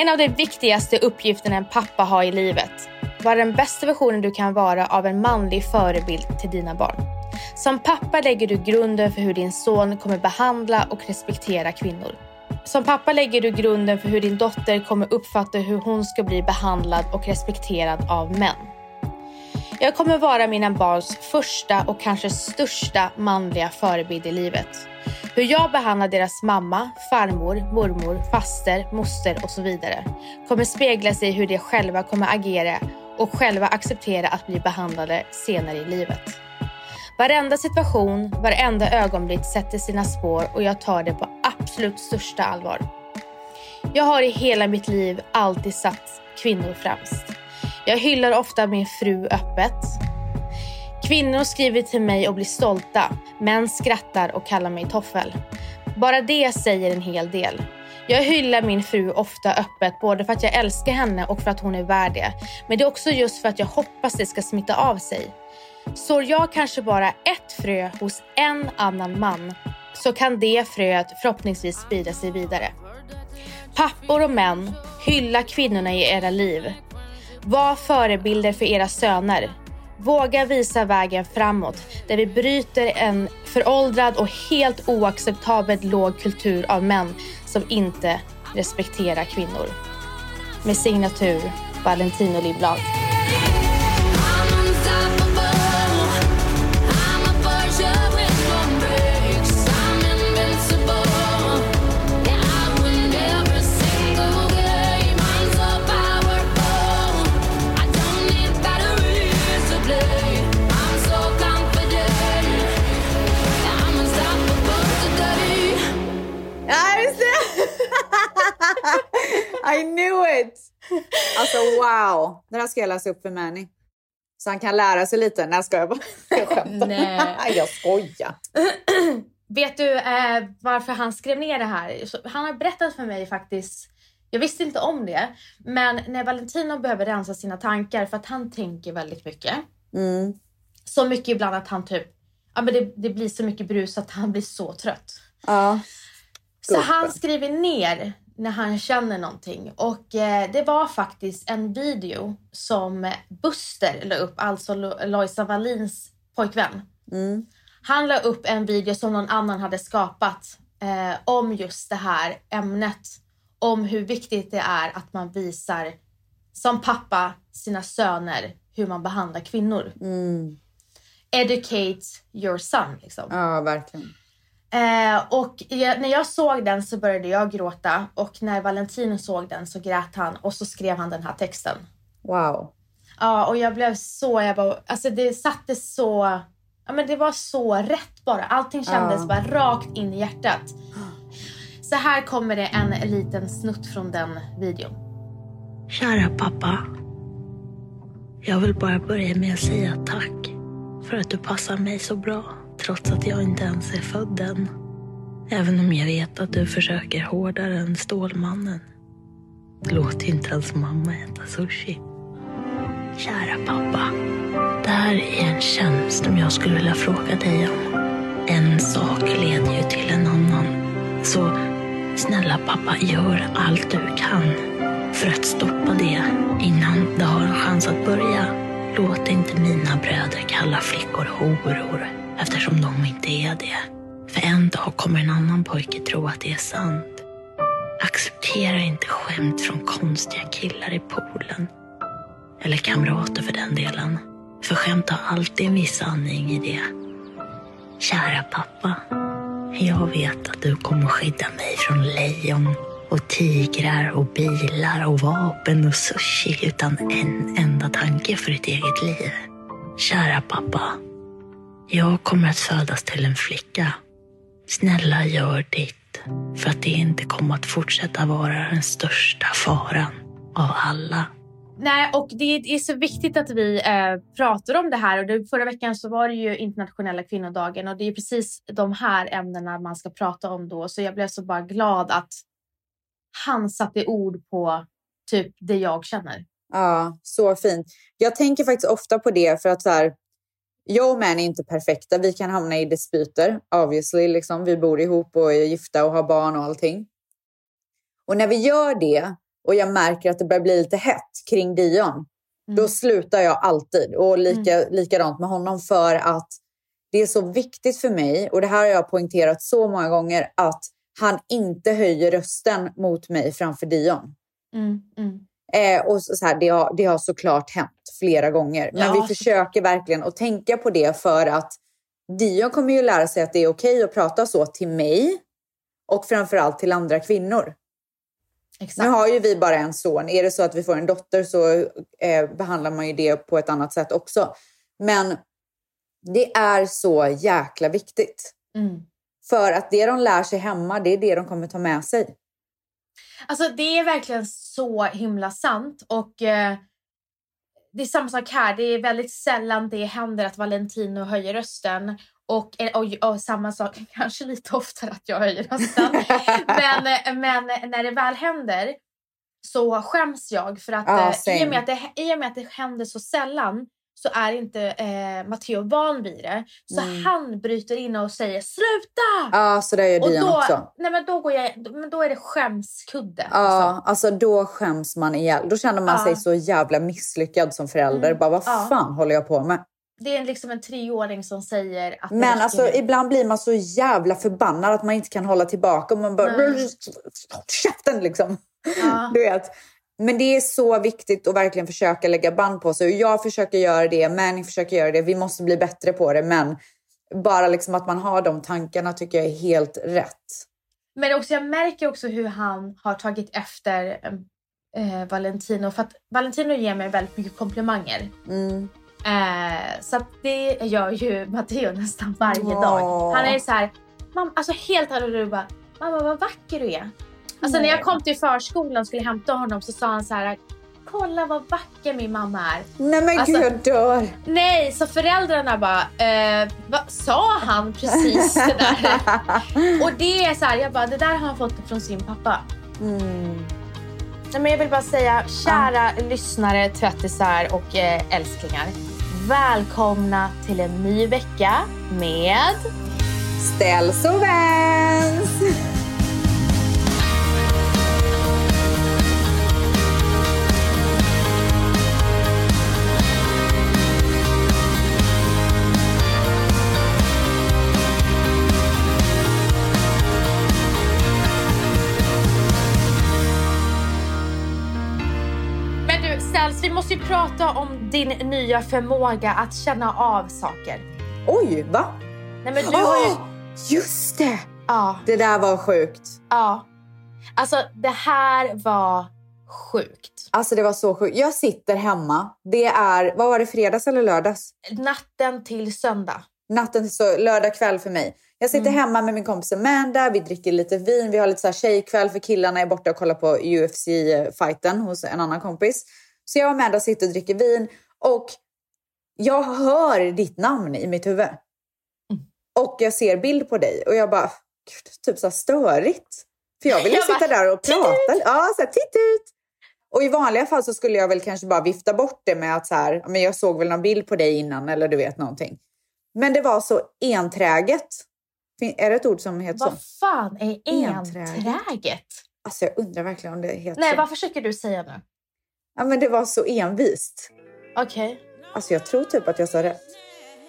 En av de viktigaste uppgifterna en pappa har i livet. var den bästa versionen du kan vara av en manlig förebild till dina barn. Som pappa lägger du grunden för hur din son kommer behandla och respektera kvinnor. Som pappa lägger du grunden för hur din dotter kommer uppfatta hur hon ska bli behandlad och respekterad av män. Jag kommer vara mina barns första och kanske största manliga förebild i livet. Hur jag behandlar deras mamma, farmor, mormor, faster, moster och så vidare kommer spegla sig i hur de själva kommer agera och själva acceptera att bli behandlade senare i livet. Varenda situation, varenda ögonblick sätter sina spår och jag tar det på absolut största allvar. Jag har i hela mitt liv alltid satt kvinnor främst. Jag hyllar ofta min fru öppet. Kvinnor skriver till mig och blir stolta. Män skrattar och kallar mig toffel. Bara det säger en hel del. Jag hyllar min fru ofta öppet både för att jag älskar henne och för att hon är värd det. Men det är också just för att jag hoppas det ska smitta av sig. Sår jag kanske bara ett frö hos en annan man så kan det fröet förhoppningsvis sprida sig vidare. Pappor och män, hylla kvinnorna i era liv. Var förebilder för era söner. Våga visa vägen framåt där vi bryter en föråldrad och helt oacceptabelt låg kultur av män som inte respekterar kvinnor. Med signatur Valentino Lindblad. Wow! Den här ska jag läsa upp för Manny. Så han kan lära sig lite. Nej, ska jag bara. Jag skämtar. Nej. jag skojar. Vet du eh, varför han skrev ner det här? Han har berättat för mig faktiskt. Jag visste inte om det. Men när Valentino behöver rensa sina tankar för att han tänker väldigt mycket. Mm. Så mycket ibland att han typ, ja men det, det blir så mycket brus att han blir så trött. Ja. Så han skriver ner när han känner någonting. Och eh, det var faktiskt en video som Buster la upp, alltså Lo- Lojsan Wallins pojkvän. Mm. Han la upp en video som någon annan hade skapat eh, om just det här ämnet. Om hur viktigt det är att man visar som pappa sina söner hur man behandlar kvinnor. Mm. Educate your son liksom. Ja, verkligen. Eh, och jag, när jag såg den så började jag gråta och när Valentino såg den så grät han och så skrev han den här texten. Wow. Ja, och jag blev så, jag bara, alltså det satte så, ja men det var så rätt bara. Allting kändes Ja. bara rakt in i hjärtat. Så här kommer det en liten snutt från den videon. Kära pappa. Jag vill bara börja med att säga tack för att du passar mig så bra trots att jag inte ens är född än. Även om jag vet att du försöker hårdare än Stålmannen. Låt inte ens mamma äta sushi. Kära pappa. Det här är en tjänst som jag skulle vilja fråga dig om. En sak leder ju till en annan. Så snälla pappa, gör allt du kan för att stoppa det innan det har en chans att börja. Låt inte mina bröder kalla flickor horor eftersom de inte är det. För en dag kommer en annan pojke tro att det är sant. Acceptera inte skämt från konstiga killar i poolen. Eller kamrater för den delen. För skämt har alltid en viss sanning i det. Kära pappa. Jag vet att du kommer skydda mig från lejon och tigrar och bilar och vapen och sushi utan en enda tanke för ditt eget liv. Kära pappa. Jag kommer att födas till en flicka. Snälla gör ditt för att det inte kommer att fortsätta vara den största faran av alla. Nej, och det är så viktigt att vi eh, pratar om det här. Och det, förra veckan så var det ju internationella kvinnodagen och det är precis de här ämnena man ska prata om då. Så jag blev så bara glad att han satte ord på typ det jag känner. Ja, så fint. Jag tänker faktiskt ofta på det för att så här, jag och män är inte perfekta. Vi kan hamna i dispyter, obviously. Liksom. Vi bor ihop och är gifta och har barn och allting. Och när vi gör det och jag märker att det börjar bli lite hett kring Dion, då slutar jag alltid. Och lika, likadant med honom för att det är så viktigt för mig, och det här har jag poängterat så många gånger, att han inte höjer rösten mot mig framför Dion. Mm, mm. Eh, och så så här, det, har, det har såklart hänt flera gånger. Men Ja, vi försöker verkligen att tänka på det för att Dion kommer ju lära sig att det är okej att prata så till mig och framförallt till andra kvinnor. Exakt. Nu har ju vi bara en son. Är det så att vi får en dotter så eh, behandlar man ju det på ett annat sätt också. Men det är så jäkla viktigt. Mm. För att det de lär sig hemma, det är det de kommer ta med sig. Alltså det är verkligen så himla sant. Och eh, Det är samma sak här. Det är väldigt sällan det händer att Valentino höjer rösten. Och, och, och samma sak, kanske lite oftare att jag höjer rösten. men, eh, men när det väl händer så skäms jag. För att Ja, eh, i, och med att det, i och med att det händer så sällan så är inte eh, Matteo van vid det. Så Mm. han bryter in och säger sluta! Ja, så där gör Dion också. nej, men då, går jag, men då är det skämskudde. Ja, liksom. alltså då skäms man ihjäl. Då känner man Ja. sig så jävla misslyckad som förälder. Mm, Bara, vad fan håller jag på med? Det är liksom en treåring som säger att Men alltså ibland blir man så jävla förbannad att man inte kan hålla tillbaka. Och man bara... Nej. Käften liksom! Du vet. Men det är så viktigt att verkligen försöka lägga band på sig. Och jag försöker göra det, Manny försöker göra det. Vi måste bli bättre på det. Men bara liksom att man har de tankarna tycker jag är helt rätt. Men också, jag märker också hur han har tagit efter eh, Valentino. För att Valentino ger mig väldigt mycket komplimanger. Mm. Eh, så det gör ju Matteo nästan varje Åh. dag. Han är så här, alltså helt bara, mamma vad vacker du är. Alltså när jag kom till förskolan och skulle hämta honom så sa han så här, kolla vad vacker min mamma är. Nej men Alltså- gud, jag dör! Nej, så föräldrarna bara, eh, vad sa han precis det där? och det är så här, jag bara, det där har han fått från sin pappa. Mm. Nej, men jag vill bara säga, kära lyssnare, tvättisar och eh, älsklingar. Välkomna till en ny vecka med... Ställs och väns! Måste ju prata om din nya förmåga att känna av saker. Oj, va? Nej, men du har ju... Just det! Ja, Det där var sjukt. ja. Alltså, det här var sjukt. Alltså det var så sjukt. Jag sitter hemma. Det är, vad var det, fredags eller lördags? Natten till söndag. Natten till så lördag kväll för mig. Jag sitter hemma med min kompis Amanda, vi dricker lite vin, vi har lite så här tjejkväll för killarna är borta och kollar på UFC-fighten hos en annan kompis. Så jag och Amanda sitter och dricker vin och jag hör ditt namn i mitt huvud. Och jag ser bild på dig och jag bara, gud, typ så störigt. För jag vill ju Jag bara, sitta där och "Titt prata. Ja, så här, titt ut. Och i vanliga fall så skulle jag väl kanske bara vifta bort det med att så här, men jag såg väl någon bild på dig innan eller du vet någonting. Men det var så enträget. Är det ett ord som heter så? Vad fan är Enträget. enträget? Alltså jag undrar verkligen om det heter Nej, vad försöker du säga nu? Ja, men det var så envist. Okej. Alltså jag tror typ att jag sa rätt.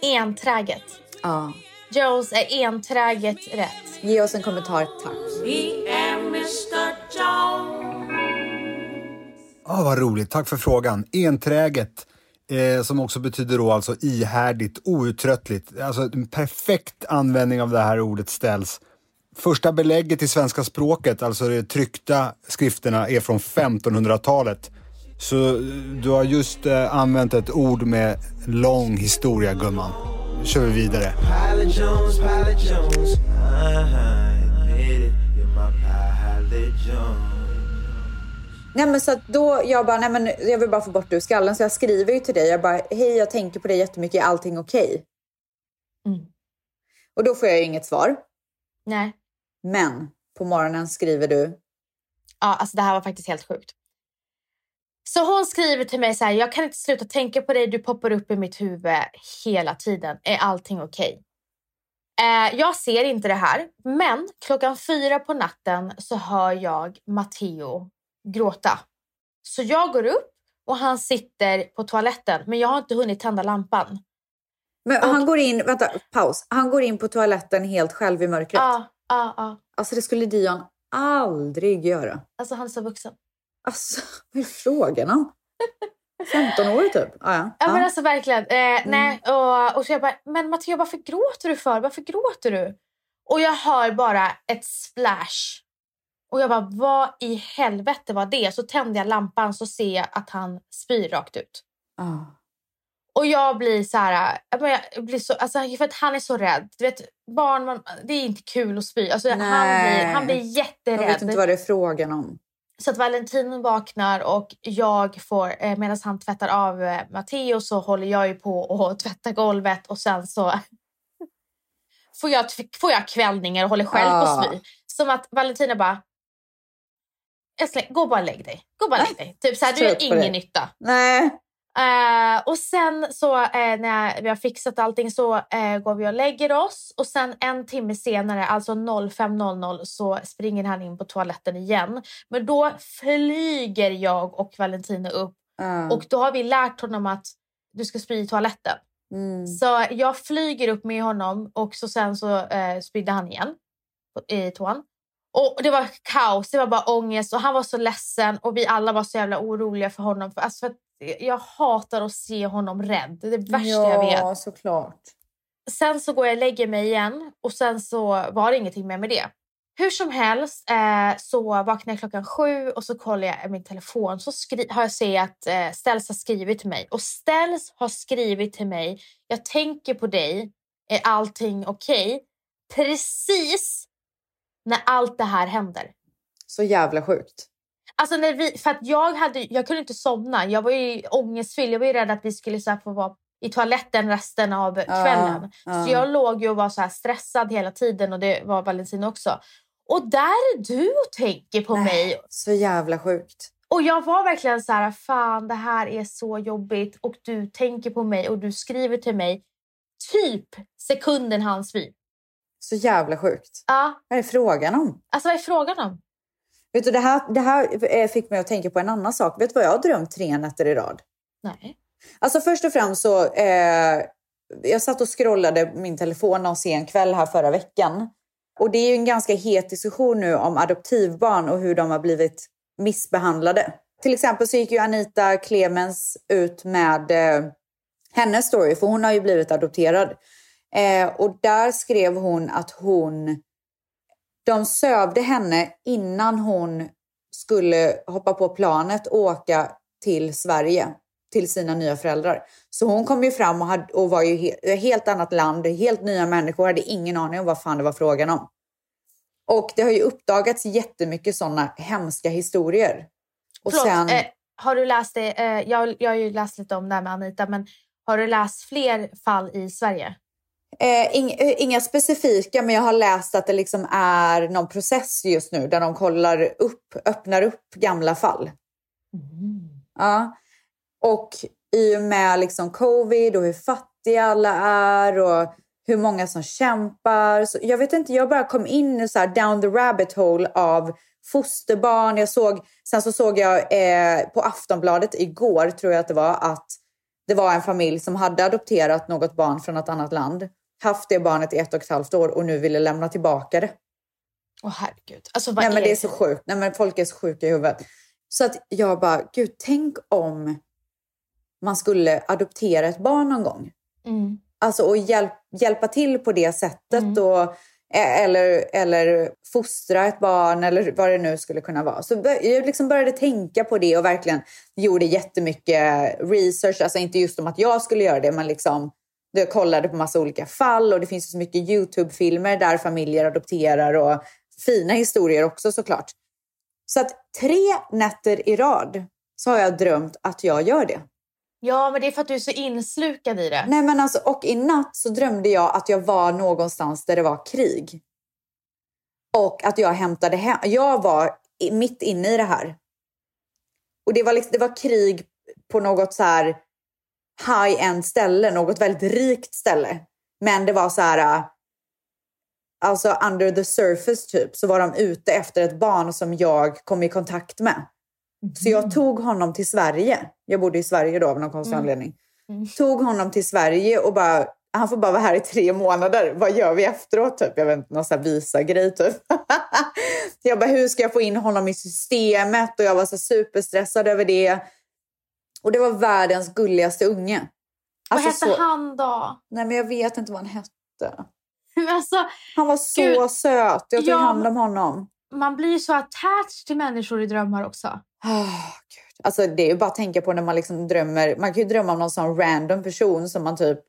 Enträget. Ja. Jones är enträget rätt. Ge oss en kommentar, tack. Ja, vad roligt. Tack för frågan. Enträget, eh, som också betyder då alltså ihärdigt, outtröttligt. Alltså en perfekt användning av det här ordet ställs. Första belägget i svenska språket, alltså de tryckta skrifterna, är från 1500-talet. Så eh, du har just eh, använt ett ord med lång historia, gumman. Nu kör vi vidare. Pilot Jones, Pilot Jones. Nej men så att då, jag bara, nej men jag vill bara få bort det ur skallen. Så jag skriver ju till dig, jag bara, hej jag tänker på dig jättemycket, är allting okej? Mm. Och då får jag ju inget svar. Nej. Men på morgonen skriver du, Ja, alltså det här var faktiskt helt sjukt. Så hon skriver till mig så här, jag kan inte sluta tänka på dig, du poppar upp i mitt huvud hela tiden. Är allting okej? Eh, jag ser inte det här, men klockan fyra på natten så hör jag Matteo gråta. Så jag går upp och han sitter på toaletten men jag har inte hunnit tända lampan. Men han går in, vänta, paus. Han går in på toaletten helt själv i mörkret. Ja, ja, ja. Alltså det skulle Dion aldrig göra. Alltså han är så vuxen. Alltså, vad är frågan om? 15 år typ? Ah, ja. Ja, men alltså verkligen. Eh, Nej, och, och så jag bara, men Matteo varför gråter du för? Varför gråter du? Och jag hör bara ett splash. Och jag bara, vad i helvete var det? Så tänder jag lampan så ser jag att han spyr rakt ut. Ah. Och jag blir så här, jag blir så, alltså, för att han är så rädd. Du vet, barn, man, det är inte kul att spy. Alltså, han, blir, han blir Jag vet jätterädd. inte vad det är frågan om. Så att Valentin vaknar och jag får, eh, medan han tvättar av eh, Matteo så håller jag ju på att tvätta golvet och sen så får jag, får jag kvällningar och håller själv på Ah. att spy. Som att Valentina bara, gå bara lägg dig. Gå bara lägg dig. Typ så här, du gör ingen nytta. Nej. Eh, och sen så eh, när vi har fixat allting så eh, går vi och lägger oss. Och sen en timme senare, alltså 05.00, så springer han in på toaletten igen. Men då flyger jag och Valentina upp. Och då har vi lärt honom att du ska spy i toaletten. Mm. Så jag flyger upp med honom och så sen så eh, spydde han igen i toan. Och det var kaos, det var bara ångest och han var så ledsen och vi alla var så jävla oroliga för honom. För, alltså för jag hatar att se honom rädd. Det är det värsta jag vet. Ja, såklart. Sen så går jag och lägger mig igen och sen så var det ingenting mer med det. Hur som helst eh, så vaknar jag klockan sju och så kollar jag min telefon. Så skri- har jag sett att eh, Ställs har skrivit till mig. Och Ställs har skrivit till mig. Jag tänker på dig. Är allting okej? Precis när allt det här händer. Så jävla sjukt. Alltså när vi, för att jag, hade, jag kunde inte somna. Jag var ju ångestfylld. Jag var ju rädd att vi skulle så få vara i toaletten resten av kvällen. ja. Så jag låg ju och var så här stressad hela tiden och det var Valentin också. Och där är du och tänker på Nej. mig. Så jävla sjukt. Och jag var verkligen så här, fan det här är så jobbigt. Och du tänker på mig och du skriver till mig typ sekunden han spyr. Så jävla sjukt. Ja, Vad är frågan om? alltså vad är frågan om? Vet du, det här, det här eh, fick mig att tänka på en annan sak. Vet du vad jag har drömt tre nätter i rad? Nej. Alltså först och främst så, eh, jag satt och scrollade min telefon någon sen kväll här förra veckan. Och det är ju en ganska het diskussion nu om adoptivbarn och hur de har blivit missbehandlade. Till exempel så gick ju Anita Clemens ut med eh, hennes story, för hon har ju blivit adopterad. Eh, och där skrev hon att hon, de sövde henne innan hon skulle hoppa på planet och åka till Sverige till sina nya föräldrar. Så hon kom ju fram och, hade, och var ju he, ett helt annat land, helt nya människor, hade ingen aning om vad fan det var frågan om. Och det har ju uppdagats jättemycket sådana hemska historier. Och Förlåt, sen, eh, har du läst det? Eh, jag, jag har ju läst lite om det här med Anita, men har du läst fler fall i Sverige? Eh, eh, inga specifika, men jag har läst att det liksom är någon process just nu där de kollar upp, öppnar upp gamla fall. Ja. Och i och med liksom covid och hur fattiga alla är och hur många som kämpar. Så jag vet inte, jag bara kom in så down the rabbit hole av fosterbarn. Jag såg, sen så såg jag eh, på Aftonbladet igår, tror jag att det var, att det var en familj som hade adopterat något barn från ett annat land. Haft det barnet i ett och ett halvt år och nu ville lämna tillbaka det. Åh herregud. Alltså, Nej, men det är så sjukt. Nej, men folk är så sjuka i huvudet. Så att jag bara, gud, tänk om man skulle adoptera ett barn någon gång. Mm. Alltså och hjälp, hjälpa till på det sättet. Och, eh, eller, eller fostra ett barn eller vad det nu skulle kunna vara. Så jag liksom började tänka på det och verkligen gjorde jättemycket research. Alltså inte just om att jag skulle göra det, men liksom jag kollade på massa olika fall och det finns så mycket YouTube-filmer där familjer adopterar och fina historier också såklart. Så att tre nätter i rad så har jag drömt att jag gör det. Ja, men det är för att du är så inslukad i det. Nej men alltså, och i natt så drömde jag att jag var någonstans där det var krig. Och att jag hämtade hem, jag var mitt inne i det här. Och det var, liksom, det var krig på något så här high-end ställe, något väldigt rikt ställe. Men det var så här, äh, alltså under the surface typ, så var de ute efter ett barn som jag kom i kontakt med. Så jag tog honom till Sverige. Jag bodde i Sverige då av någon konstig Mm. anledning. Mm. Tog honom till Sverige och bara, han får bara vara här i tre månader. Vad gör vi efteråt? Typ? Jag vet inte, någon sån visa-grej typ. jag bara, hur ska jag få in honom i systemet? Och jag var så superstressad över det. Och det var världens gulligaste unge. Vad Alltså, hette så- han då? Nej men jag vet inte vad han hette. Alltså, Han var så Gud. söt. Jag tog Ja, hand om honom. man blir så attached till människor i drömmar också. Oh, Gud. Alltså, det är ju bara att tänka på när man liksom drömmer. Man kan ju drömma om någon sån random person som man typ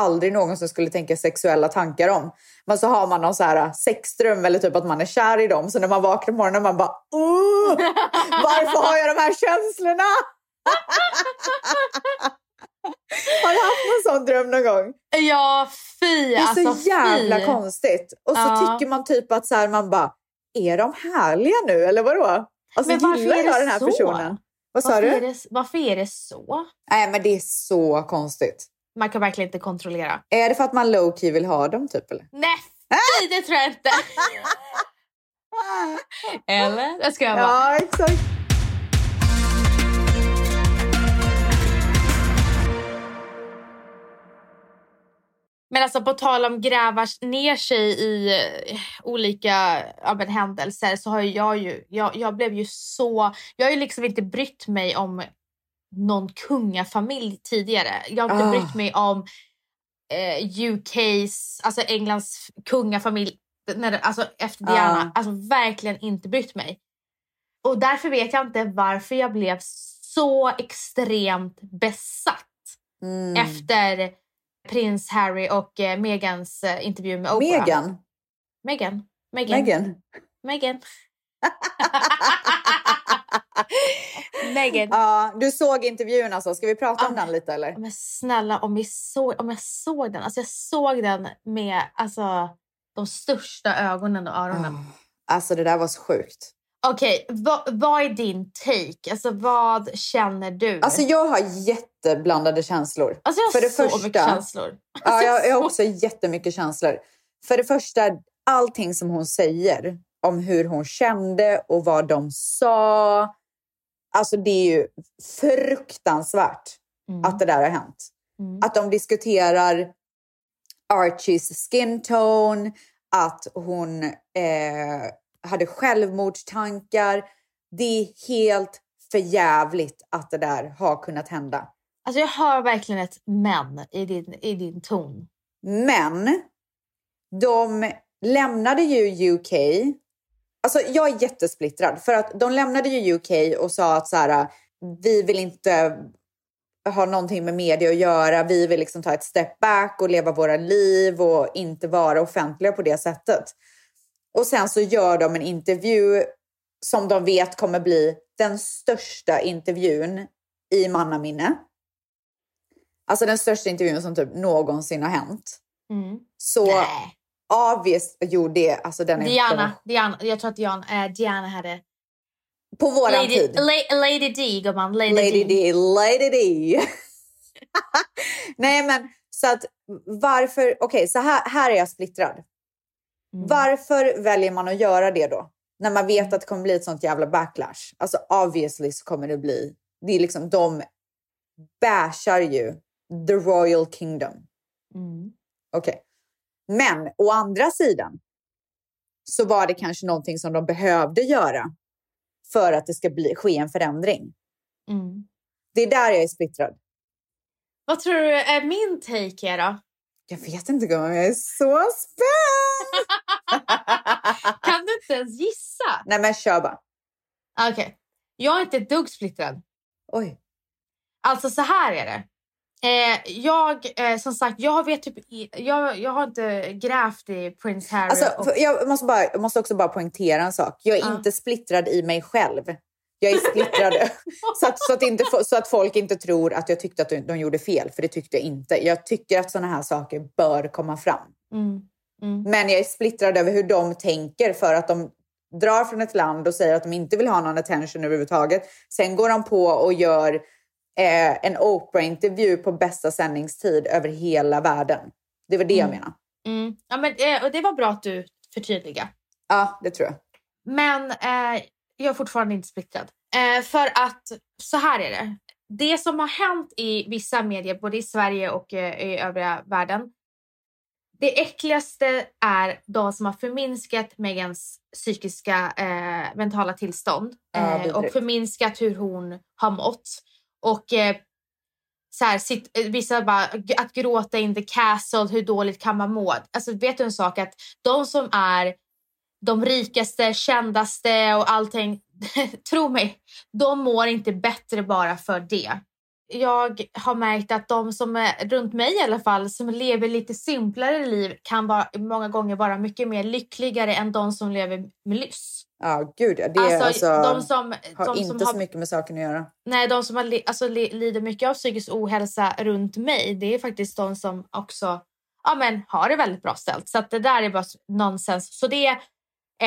aldrig någonsin skulle tänka sexuella tankar om. Men så har man någon så här sexdröm eller typ att man är kär i dem. Så när man vaknar på morgonen man bara Åh, varför har jag de här känslorna? Har du haft någon sån dröm någon gång? Ja, fy! Det är alltså, så jävla fy. konstigt. Och så Ja. tycker man typ att så här, man bara, är de härliga nu eller vadå? Alltså Men varför gillar jag den här så? personen? Vad sa Varför du? är, det, varför är det så? Nej men det är så konstigt. Man kan verkligen inte kontrollera. Är det för att man low key vill ha dem typ eller? Nej, fy, det tror jag inte. Eller? Det ska jag vara. Ja exakt. Men alltså på tal om gräva ner sig i eh, olika ja, men, händelser så har jag ju, jag, jag blev ju så, jag har ju liksom inte brytt mig om någon kungafamilj tidigare. Jag har inte Ah. brytt mig om eh, UKs, alltså Englands kungafamilj, när alltså efter Diana. Ah. Alltså verkligen inte brytt mig. Och därför vet jag inte varför jag blev så extremt besatt Mm. efter prins Harry och eh, Megans eh, intervju med Oprah. Megan. Meghan. Megan. Meghan. Meghan. Ja, du såg intervjun alltså. Ska vi prata om Ja. den lite eller? Men snälla, om, vi såg, om jag såg den. Alltså jag såg den med alltså, de största ögonen och öronen. Ah, Alltså det där var så sjukt. Okej, vad, vad är din take? Alltså vad känner du? Alltså jag har jätteblandade känslor. Alltså, jag har för det så första- mycket känslor. Ja, Alltså, jag, jag har så- också jättemycket känslor. För det första, allting som hon säger om hur hon kände och vad de sa. Alltså det är ju fruktansvärt Mm, att det där har hänt. mm. Att de diskuterar Archies skin tone, att hon eh, hade självmordstankar. Det är helt förjävligt att det där har kunnat hända. Alltså jag hör verkligen ett men i din, i din ton. Men de lämnade ju UK. Alltså jag är jättesplittrad för att de lämnade ju UK och sa att så här, vi vill inte ha någonting med media att göra. Vi vill liksom ta ett step back och leva våra liv och inte vara offentliga på det sättet. Och sen så gör de en intervju som de vet kommer bli den största intervjun i mannaminne. Alltså den största intervjun som typ någonsin har hänt. Mm. Så Nej. obvious, jo det, alltså den är Diana, Diana, jag tror att Diana, äh, Diana hade... På våran Lady, tid. La, Lady D, gumman. Lady, Lady D. D, Lady D. Nej men så att varför, okej så här, här är jag splittrad. Mm. Varför väljer man att göra det då? När man vet att det kommer bli ett sånt jävla backlash. Alltså obviously så kommer det bli, det är liksom de bashar ju the royal kingdom. Mm. Okej. Men å andra sidan så var det kanske någonting som de behövde göra för att det ska bli, ske en förändring. Mm. Det är där jag är splittrad. Vad tror du är min take är då? Jag vet inte gumman, jag är så spänd! Kan du inte ens gissa? Nej men kör bara. Okej. Jag är inte ett dugg splittrad. Oj. Alltså så här är det. Eh, jag, eh, som sagt, jag vet typ, jag, jag har inte grävt i Prince Harry. Alltså, och, jag, måste bara, jag måste också bara poängtera en sak. Jag är Ja. inte splittrad i mig själv. Jag är splittrad så, att, så, att inte, så att folk inte tror att jag tyckte att de, de gjorde fel, för det tyckte jag inte. Jag tycker att sådana här saker bör komma fram. mm, mm, Men jag är splittrad över hur de tänker för att de drar från ett land och säger att de inte vill ha någon attention överhuvudtaget. Sen går de på och gör eh, en Oprah-intervju på bästa sändningstid över hela världen. Det var det jag Mm. menade. mm. Ja, men, eh, och det var bra att du förtydligade. Ja, det tror jag. Men eh, jag är fortfarande inte splittrad. Eh, för att så här är det. Det som har hänt i vissa medier, både i Sverige och eh, i övriga världen. Det äckligaste är de som har förminskat Megans psykiska eh, mentala tillstånd Ja, eh, och förminskat hur hon har mått. Och eh, så här, sitt, eh, vissa bara, att gråta in the castle, hur dåligt kan man må? Alltså vet du en sak att de som är de rikaste, kändaste och allting, tro mig, de mår inte bättre bara för det. Jag har märkt att de som är runt mig i alla fall, som lever lite simplare liv kan vara, många gånger vara mycket mer lyckligare än de som lever med lyss. Ja, gud ja. Det är Alltså, alltså, de som, har de inte som så har mycket med saken att göra. Nej, de som har alltså, li- lider mycket av psykisk ohälsa runt mig, det är faktiskt de som också ja, men, har det väldigt bra ställt. Så att det där är bara nonsens. Så det är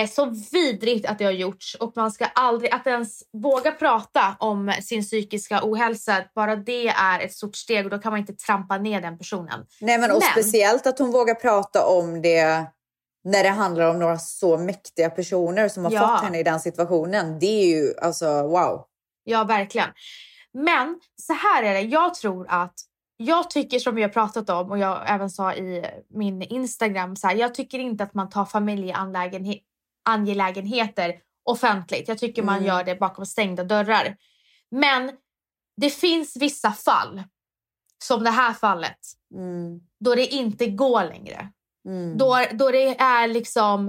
så vidrigt att det har gjorts och man ska aldrig, att ens våga prata om sin psykiska ohälsa, bara det är ett stort steg och då kan man inte trampa ner den personen. Nej, men, och Men- speciellt att hon vågar prata om det när det handlar om några så mäktiga personer som har Ja. fått henne i den situationen. Det är ju alltså wow. Ja, verkligen. Men så här är det. Jag tror att jag tycker som vi har pratat om och jag även sa i min Instagram. Så här, jag tycker inte att man tar familjeangelägenheter offentligt. Jag tycker man Mm. gör det bakom stängda dörrar. Men det finns vissa fall, som det här fallet, Mm. då det inte går längre. Mm. Då, då det är liksom...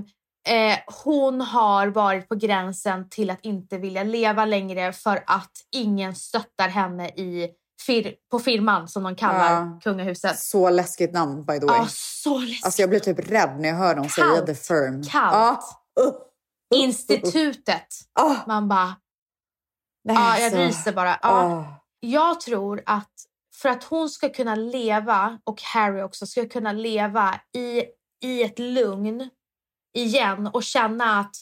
Eh, hon har varit på gränsen till att inte vilja leva längre för att ingen stöttar henne i fir, på firman som de kallar Ja. kungahuset. Så läskigt namn by the way. Ja, så läskigt. Alltså jag blir typ rädd när jag hör dem säga the firm. Kallt. Ah, Institutet. ah, Man bara... Ja, jag så- ryser bara. Ah. Jag tror att för att hon ska kunna leva, och Harry också, ska kunna leva i, i ett lugn igen och känna att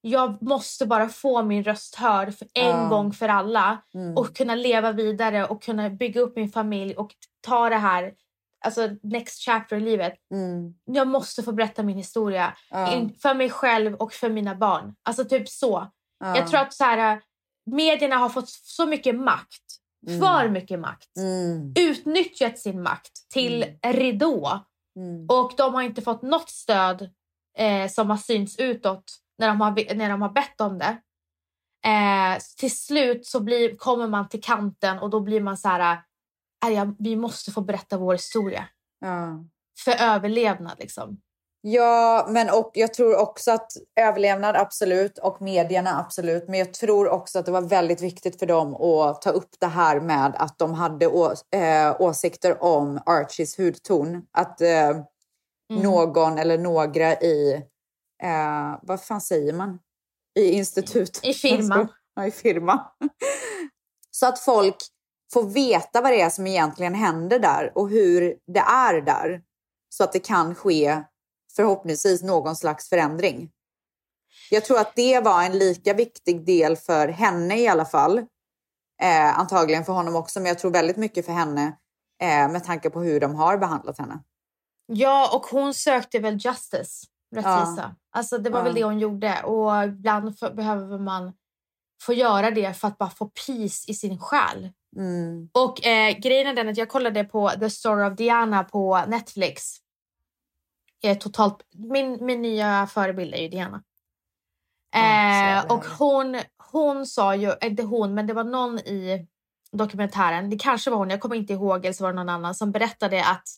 jag måste bara få min röst hörd för en Ja. gång för alla Mm. och kunna leva vidare och kunna bygga upp min familj och ta det här, alltså next chapter i livet. Mm. Jag måste få berätta min historia Ja. in, för mig själv och för mina barn. Alltså typ så. Ja. Jag tror att så här, medierna har fått så mycket makt, Mm. för mycket makt Mm. utnyttjat sin makt till ridå Mm. och de har inte fått något stöd eh, som har synts utåt när de har, när de har bett om det. Eh, till slut så blir, kommer man till kanten och då blir man så här, "Aj, ja, vi måste få berätta vår historia Ja. för överlevnad. Liksom. Ja, men och jag tror också att överlevnad absolut och medierna absolut. Men jag tror också att det var väldigt viktigt för dem att ta upp det här med att de hade å, eh, åsikter om Archies hudton. Att eh, Mm. någon eller några i, eh, vad fan säger man? I institut. I firman. Ja, i firma. Så att folk får veta vad det är som egentligen händer där och hur det är där. Så att det kan ske förhoppningsvis någon slags förändring. Jag tror att det var en lika viktig del för henne i alla fall. Eh, antagligen för honom också, men jag tror väldigt mycket för henne eh, med tanke på hur de har behandlat henne. Ja, och hon sökte väl justice, rättvisa. Alltså det var Ja. väl det hon gjorde. Och ibland för, behöver man få göra det för att bara få peace i sin själ. Mm. Och eh, grejen är den att jag kollade på The Story of Diana på Netflix. Jag är totalt, min, min nya förebild är ju Diana. Så Eh, jävla och hon, hon sa ju, inte hon, men det var någon i dokumentären, det kanske var hon, jag kommer inte ihåg, eller så var det någon annan som berättade att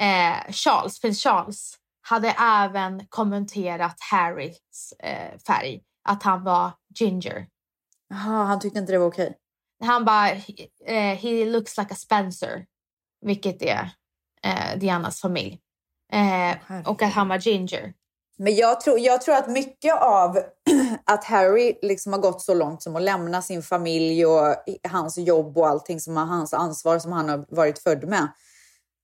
eh, Charles, prins Charles hade även kommenterat Harrys eh, färg, att han var ginger. Jaha, han tyckte inte det var okej. Han bara, eh, he looks like a Spencer, vilket är eh, Dianas familj. Eh, och att han var ginger. Men jag tror, jag tror att mycket av att Harry liksom har gått så långt som att lämna sin familj och hans jobb och allting som är hans ansvar som han har varit född med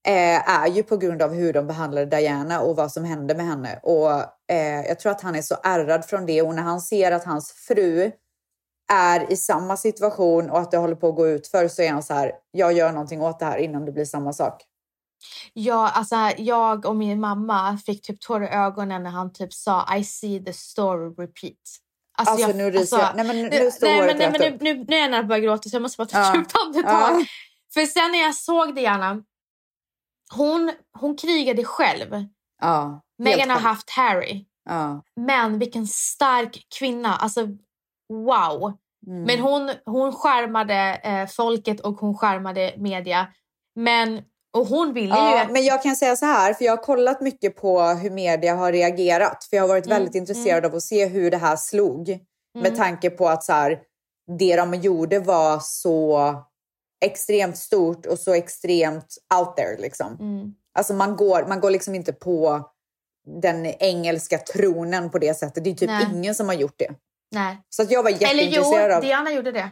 eh, är ju på grund av hur de behandlade Diana och vad som hände med henne. Och eh, jag tror att han är så ärrad från det och när han ser att hans fru är i samma situation och att det håller på att gå ut för så är han så här, jag gör någonting åt det här innan det blir samma sak. Ja, alltså, jag och min mamma fick typ tårar i ögonen när han typ sa I see the story repeat. Alltså, jag- nu ryser jag. Nej, men nu nu- står nej, men, nej, men nu, nu, nu är jag nära att börja gråta så jag måste bara ta ett djupt andetag. För sen när jag såg Diana, hon, hon krigade själv. Ja, helt Meghan har haft Harry. Ja. Men vilken stark kvinna. Alltså wow. Mm. Men hon, hon skärmade eh, folket och hon skärmade media. Men, och hon ville ju... Ja, att- men jag kan säga så här, för jag har kollat mycket på hur media har reagerat. För jag har varit Mm, väldigt intresserad av att se hur det här slog. Med tanke på att så här, det de gjorde var så extremt stort och så extremt out there. Liksom. Mm. Alltså man går, man går liksom inte på den engelska tronen på det sättet. Det är typ Nej. ingen som har gjort det. Nej. Så att jag var Eller jätteintresserad jo, av... Diana gjorde det.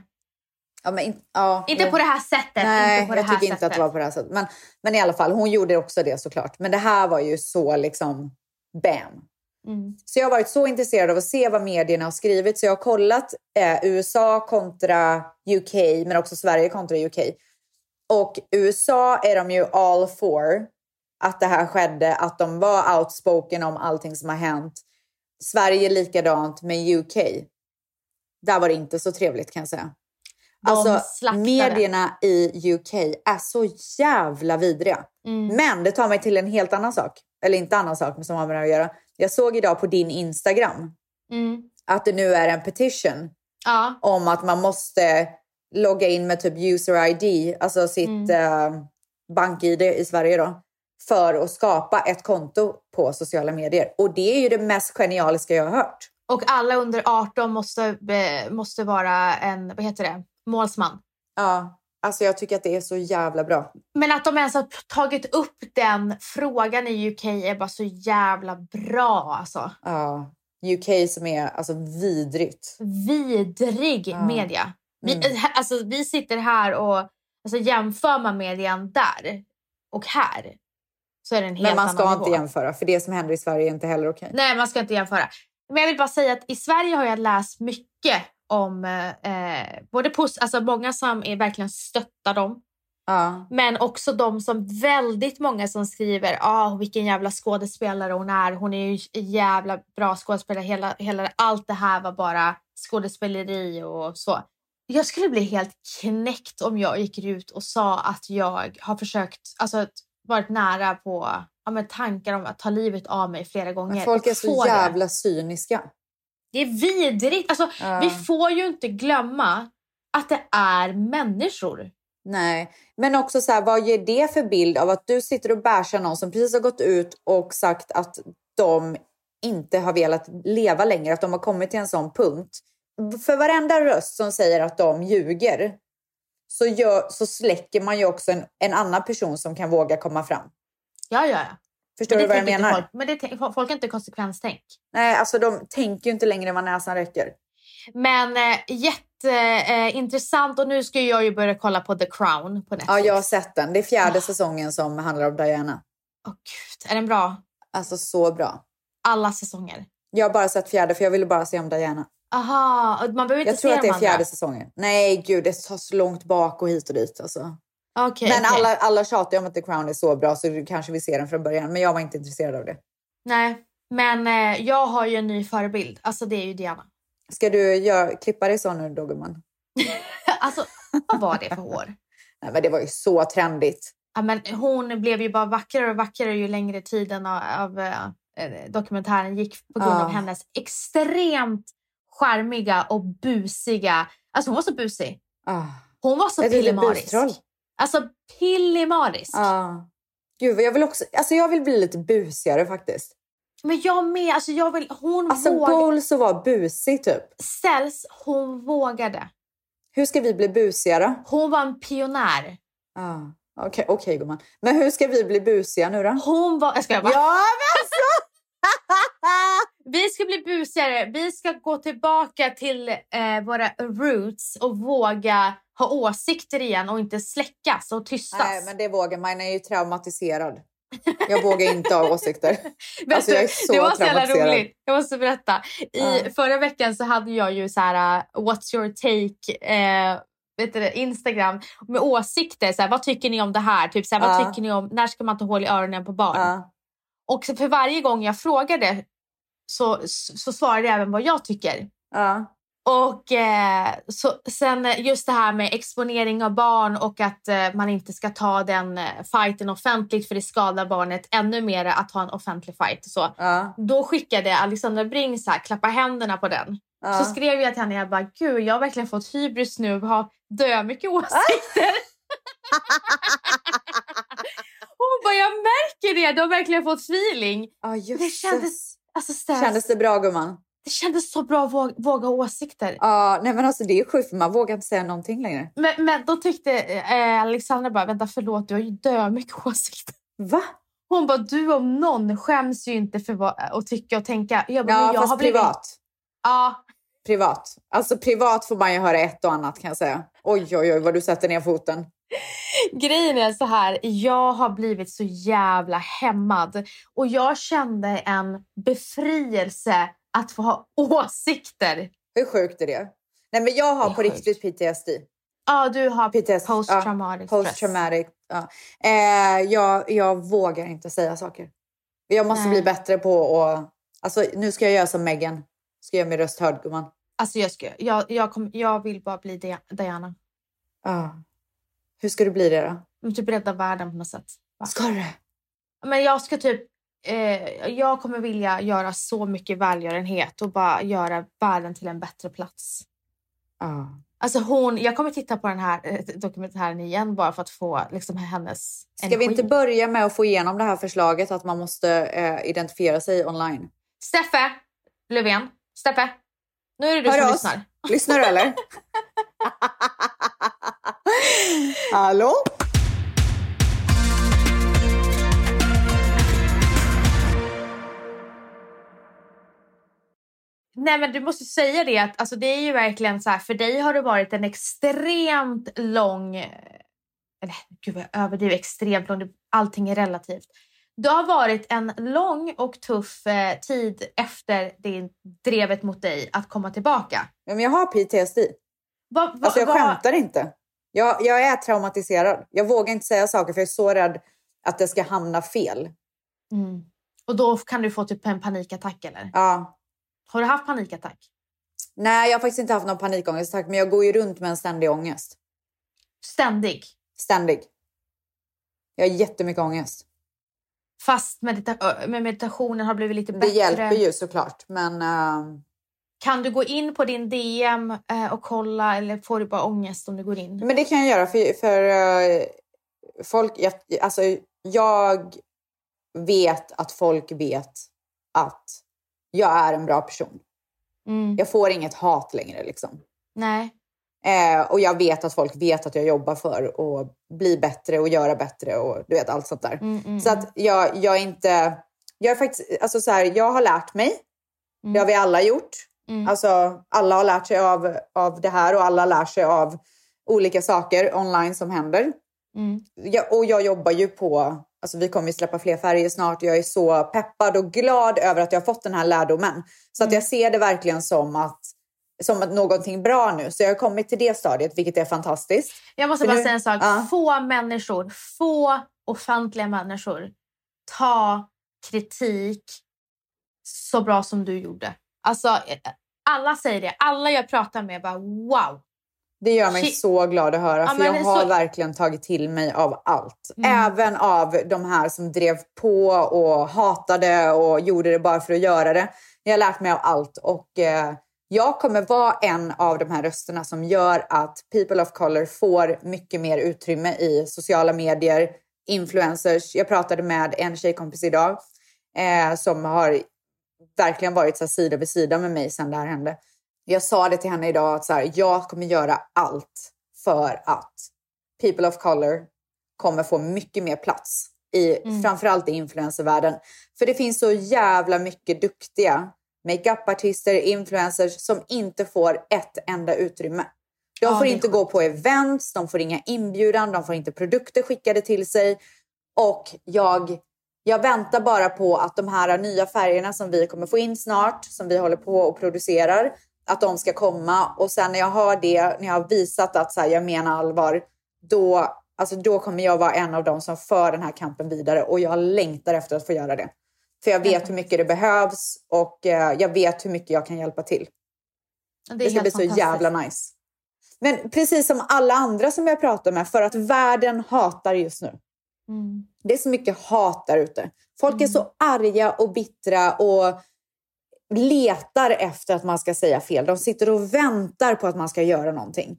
Ja, men in, ja, Inte jo. på det här sättet. Nej, inte på det jag tycker inte sättet. att det var på det här sättet. Men, men i alla fall, hon gjorde också det såklart. Men det här var ju så liksom bam. Mm. Så jag har varit så intresserad av att se vad medierna har skrivit. Så jag har kollat eh, USA kontra UK, men också Sverige kontra UK. Och USA är de ju all for att det här skedde, att de var outspoken om allting som har hänt. Sverige likadant med UK. Där var det inte så trevligt kan jag säga. De Alltså slaktade. medierna i UK är så jävla vidriga. Mm. Men det tar mig till en helt annan sak. Eller inte annan sak, men som har med det att göra. Jag såg idag på din Instagram Mm. att det nu är en petition Ja. om att man måste logga in med typ user ID, alltså sitt Mm. eh, bank-ID i Sverige då, för att skapa ett konto på sociala medier. Och det är ju det mest genialiska jag har hört. Och alla under 18 måste, eh, måste vara en, vad heter det, målsman. Ja, alltså jag tycker att det är så jävla bra. Men att de ens har tagit upp den frågan i UK är bara så jävla bra alltså. Ja, UK som är alltså vidrigt. Vidrig Ja. media. Vi, Mm. eh, alltså, vi sitter här och alltså, jämför man median där och här så är det en helt Men man ska inte jämföra, för det som händer i Sverige är inte heller okej. Nej, man ska inte jämföra. Men jag vill bara säga att i Sverige har jag läst mycket om eh, både pos- alltså många som är verkligen stöttar dem. Ja. Men också de som väldigt många som skriver ah, vilken jävla skådespelare hon är. Hon är ju jävla bra skådespelare. Hela, hela, allt det här var bara skådespeleri och så. Jag skulle bli helt knäckt om jag gick ut och sa att jag har försökt, alltså varit nära på ja, men tankar om att ta livet av mig flera gånger. Men folk är så får det. jävla cyniska. Det är vidrigt. Alltså, Ja. Vi får ju inte glömma att det är människor. Nej, men också så här, vad ger det för bild av att du sitter och bärsar någon som precis har gått ut och sagt att de inte har velat leva längre, att de har kommit till en sån punkt. För varenda röst som säger att de ljuger så, gör, så släcker man ju också en, en annan person som kan våga komma fram. Ja, ja, ja. Förstår du vad jag menar? Folk, men det, folk har inte konsekvenstänk. Nej, alltså de tänker ju inte längre vad näsan räcker. Men eh, jätteintressant. Eh, och nu ska jag ju börja kolla på The Crown på Netflix. Ja, jag har sett den. Det är fjärde Ah. säsongen som handlar om Diana. Åh, gud, är den bra? Alltså så bra. Alla säsonger. Jag har bara sett fjärde för jag ville bara se om Diana. Aha, man behöver inte Jag tror se att det de är fjärde andra. säsongen. Nej, gud, det tar så långt bak och hit och dit. Alltså. Okej, Men okej. alla, alla tjatar ju om att The Crown är så bra så du kanske vill se den från början. Men jag var inte intresserad av det. Nej, men eh, jag har ju en ny förebild. Alltså det är ju Diana. Ska du gör, klippa dig så nu, Doggerman? alltså, vad var det för hår? Nej, men det var ju så trendigt. Ja, men hon blev ju bara vackrare och vackrare ju längre tiden av, av eh, dokumentären gick på grund Ja. av hennes extremt charmiga och busiga... Alltså hon var så busig. Ah. Hon var så pillemarisk. Alltså pillemarisk. Ah. Gud, jag vill också... Alltså jag vill bli lite busigare faktiskt. Men jag med. Alltså jag vill, hon Alltså vågade. goals att vara busig typ. Ställs, hon vågade. Hur ska vi bli busigare? Hon var en pionjär. Ah. Okej, okej gumman. Men hur ska vi bli busiga nu då? Hon var... Jag ska bara. Ja, men alltså! Vi ska bli busigare. Vi ska gå tillbaka till eh, våra roots och våga ha åsikter igen och inte släckas och tystas. Nej, men det vågar man. Man är ju traumatiserad. Jag vågar inte ha åsikter. Alltså, jag är så det var så jävla roligt. Jag måste berätta. I Ja. Förra veckan så hade jag ju så här, uh, what's your take eh, vet du, Instagram med åsikter. Så här, vad tycker ni om det här? Typ, så här. Vad tycker ni om när ska man ta hål i öronen på barn? Ja. Och för varje gång jag frågade så, så, svarade jag även vad jag tycker. Ja. Och eh, så, sen just det här med exponering av barn och att eh, man inte ska ta den eh, fighten offentligt för det skadar barnet ännu mer att ha en offentlig fight. Så. Ja. Då skickade Alexandra Bring så här, klappa händerna på den. Ja. Så skrev jag till henne, jag bara, gud jag har verkligen fått hybris nu och har dö mycket åsikter. Hon bara, jag märker det, du har verkligen fått feeling. Just Det kändes- Alltså, Stas, Kändes det bra gumman? det kändes så bra att våga, våga åsikter. Ja, nej men alltså det är sjukt för man vågar inte säga någonting längre. Men, men då tyckte eh, Alexandra bara, vänta förlåt, du har ju dö mycket åsikter. Va? Hon bara, du om någon skäms ju inte för vad, att tycka och tänka. Jag bara, Ja, jag fast har blivit- privat. Ja, Privat. Alltså privat får man ju höra ett och annat kan jag säga. Oj, oj, oj vad du sätter ner foten. grejen är så här, jag har blivit så jävla hämmad. Och jag kände en befrielse att få ha åsikter. Hur sjukt är det? Nej men jag har på riktigt PTSD. Ja, du har PTSD. post traumatic Ja, post traumatic. Ja. Eh, jag, jag vågar inte säga saker. Jag måste Nej. bli bättre på att... Alltså, nu ska jag göra som Megan. Ska göra min röst hörd gumman. Alltså jag, ska, jag, jag, kom, jag vill bara bli Dia- Diana. Ah. Hur ska du bli det då? Men Typ rädda världen på något sätt. Va? Ska du? Men jag ska typ... Eh, jag kommer vilja göra så mycket välgörenhet och bara göra världen till en bättre plats. Ah. Alltså hon, jag kommer titta på den här eh, dokumentären igen bara för att få liksom, hennes Ska energi. vi inte börja med att få igenom det här förslaget att man måste eh, identifiera sig online? Steffe Löfven, Steffe, nu är det du Hör som oss. lyssnar. Lyssnar du eller? Hallå? Nej men du måste säga det att alltså, det är ju verkligen så här, för dig har det varit en extremt lång, eller gud vad jag överdriver, extremt lång, allting är relativt. Det har varit en lång och tuff eh, tid efter det drevet mot dig att komma tillbaka. Men jag har PTSD. Vad, vad, Alltså jag vad- skämtar inte. Jag, jag är traumatiserad. Jag vågar inte säga saker för jag är så rädd att det ska hamna fel. Mm. Och då kan du få typ en panikattack eller? Ja. Har du haft panikattack? Nej, jag har faktiskt inte haft någon panikångestattack, men jag går ju runt med en ständig ångest. Ständig? Ständig. Jag har jättemycket ångest. Fast medita- med meditationen har blivit lite Det bättre. hjälper ju såklart, men ehm, Kan du gå in på din DM eh, och kolla eller får du bara ångest om du går in? Men det kan jag göra för, för eh, folk, jag, alltså, jag vet att folk vet att jag är en bra person. Mm. Jag får inget hat längre liksom. Nej. Eh, och jag vet att folk vet att jag jobbar för att bli bättre och göra bättre och du vet allt sånt där. Mm, mm, Så att jag, jag är inte, jag är faktiskt, alltså så här, jag har lärt mig. Det har vi alla gjort. Mm. Alltså alla har lärt sig av, av det här och alla lär sig av olika saker online som händer. mm. Jag, och jag jobbar ju på, alltså vi kommer ju släppa fler färger snart. Jag är så peppad och glad över att jag har fått den här lärdomen. Så att jag ser det verkligen som att, som att någonting bra nu. Så jag har kommit till det stadiet, vilket är fantastiskt. Jag måste För bara nu- säga en sak. Ja. Få människor, få offentliga människor ta kritik så bra som du gjorde. Alltså, eh, alla säger det. Alla jag pratar med bara wow. Det gör mig Shit. så glad att höra, Ja, för jag har så- verkligen tagit till mig av allt. Mm. Även av de här som drev på och hatade och gjorde det bara för att göra det. Jag har lärt mig av allt och eh, jag kommer vara en av de här rösterna som gör att people of color får mycket mer utrymme i sociala medier, influencers. Jag pratade med en tjejkompis idag eh, som har verkligen varit så här, sida vid sida med mig sedan det här hände. Jag sa det till henne idag att så här, jag kommer göra allt för att people of color kommer få mycket mer plats i framförallt i influencervärlden. För det finns så jävla mycket duktiga makeupartister, influencers som inte får ett enda utrymme. De Ja, får inte gå på events, de får inga inbjudan, de får inte produkter skickade till sig. Och jag, jag väntar bara på att de här nya färgerna som vi kommer få in snart, som vi håller på och producerar, att de ska komma. Och sen när jag har det, när jag har visat att så här, jag menar allvar, då, alltså, då kommer jag vara en av dem som för den här kampen vidare. Och jag längtar efter att få göra det. För jag vet hur mycket det behövs och eh, jag vet hur mycket jag kan hjälpa till. Det, Det ska bli så jävla nice. Men precis som alla andra som jag pratar med, för att världen hatar just nu. Mm. Det är så mycket hat där ute. Folk är så arga och bittra och letar efter att man ska säga fel. De sitter och väntar på att man ska göra någonting.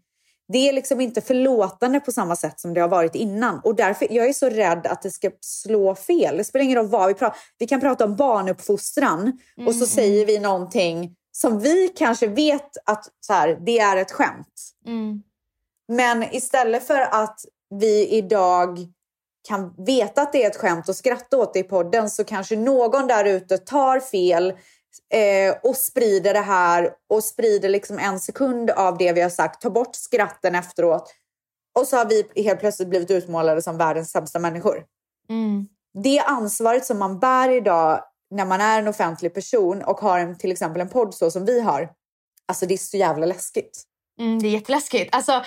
Det är liksom inte förlåtande på samma sätt som det har varit innan. Och därför jag är så rädd att det ska slå fel. Det spelar ingen roll vad vi pratar Vi kan prata om barnuppfostran och så säger vi någonting som vi kanske vet att så här, det är ett skämt. Mm. Men istället för att vi idag kan veta att det är ett skämt och skratta åt det i podden så kanske någon där ute tar fel eh, och sprider det här och sprider liksom en sekund av det vi har sagt, tar bort skratten efteråt och så har vi helt plötsligt blivit utmålade som världens sämsta människor. Mm. Det ansvaret som man bär idag när man är en offentlig person och har en, till exempel en podd så som vi har, alltså det är så jävla läskigt. Mm, det är jätteläskigt. Alltså,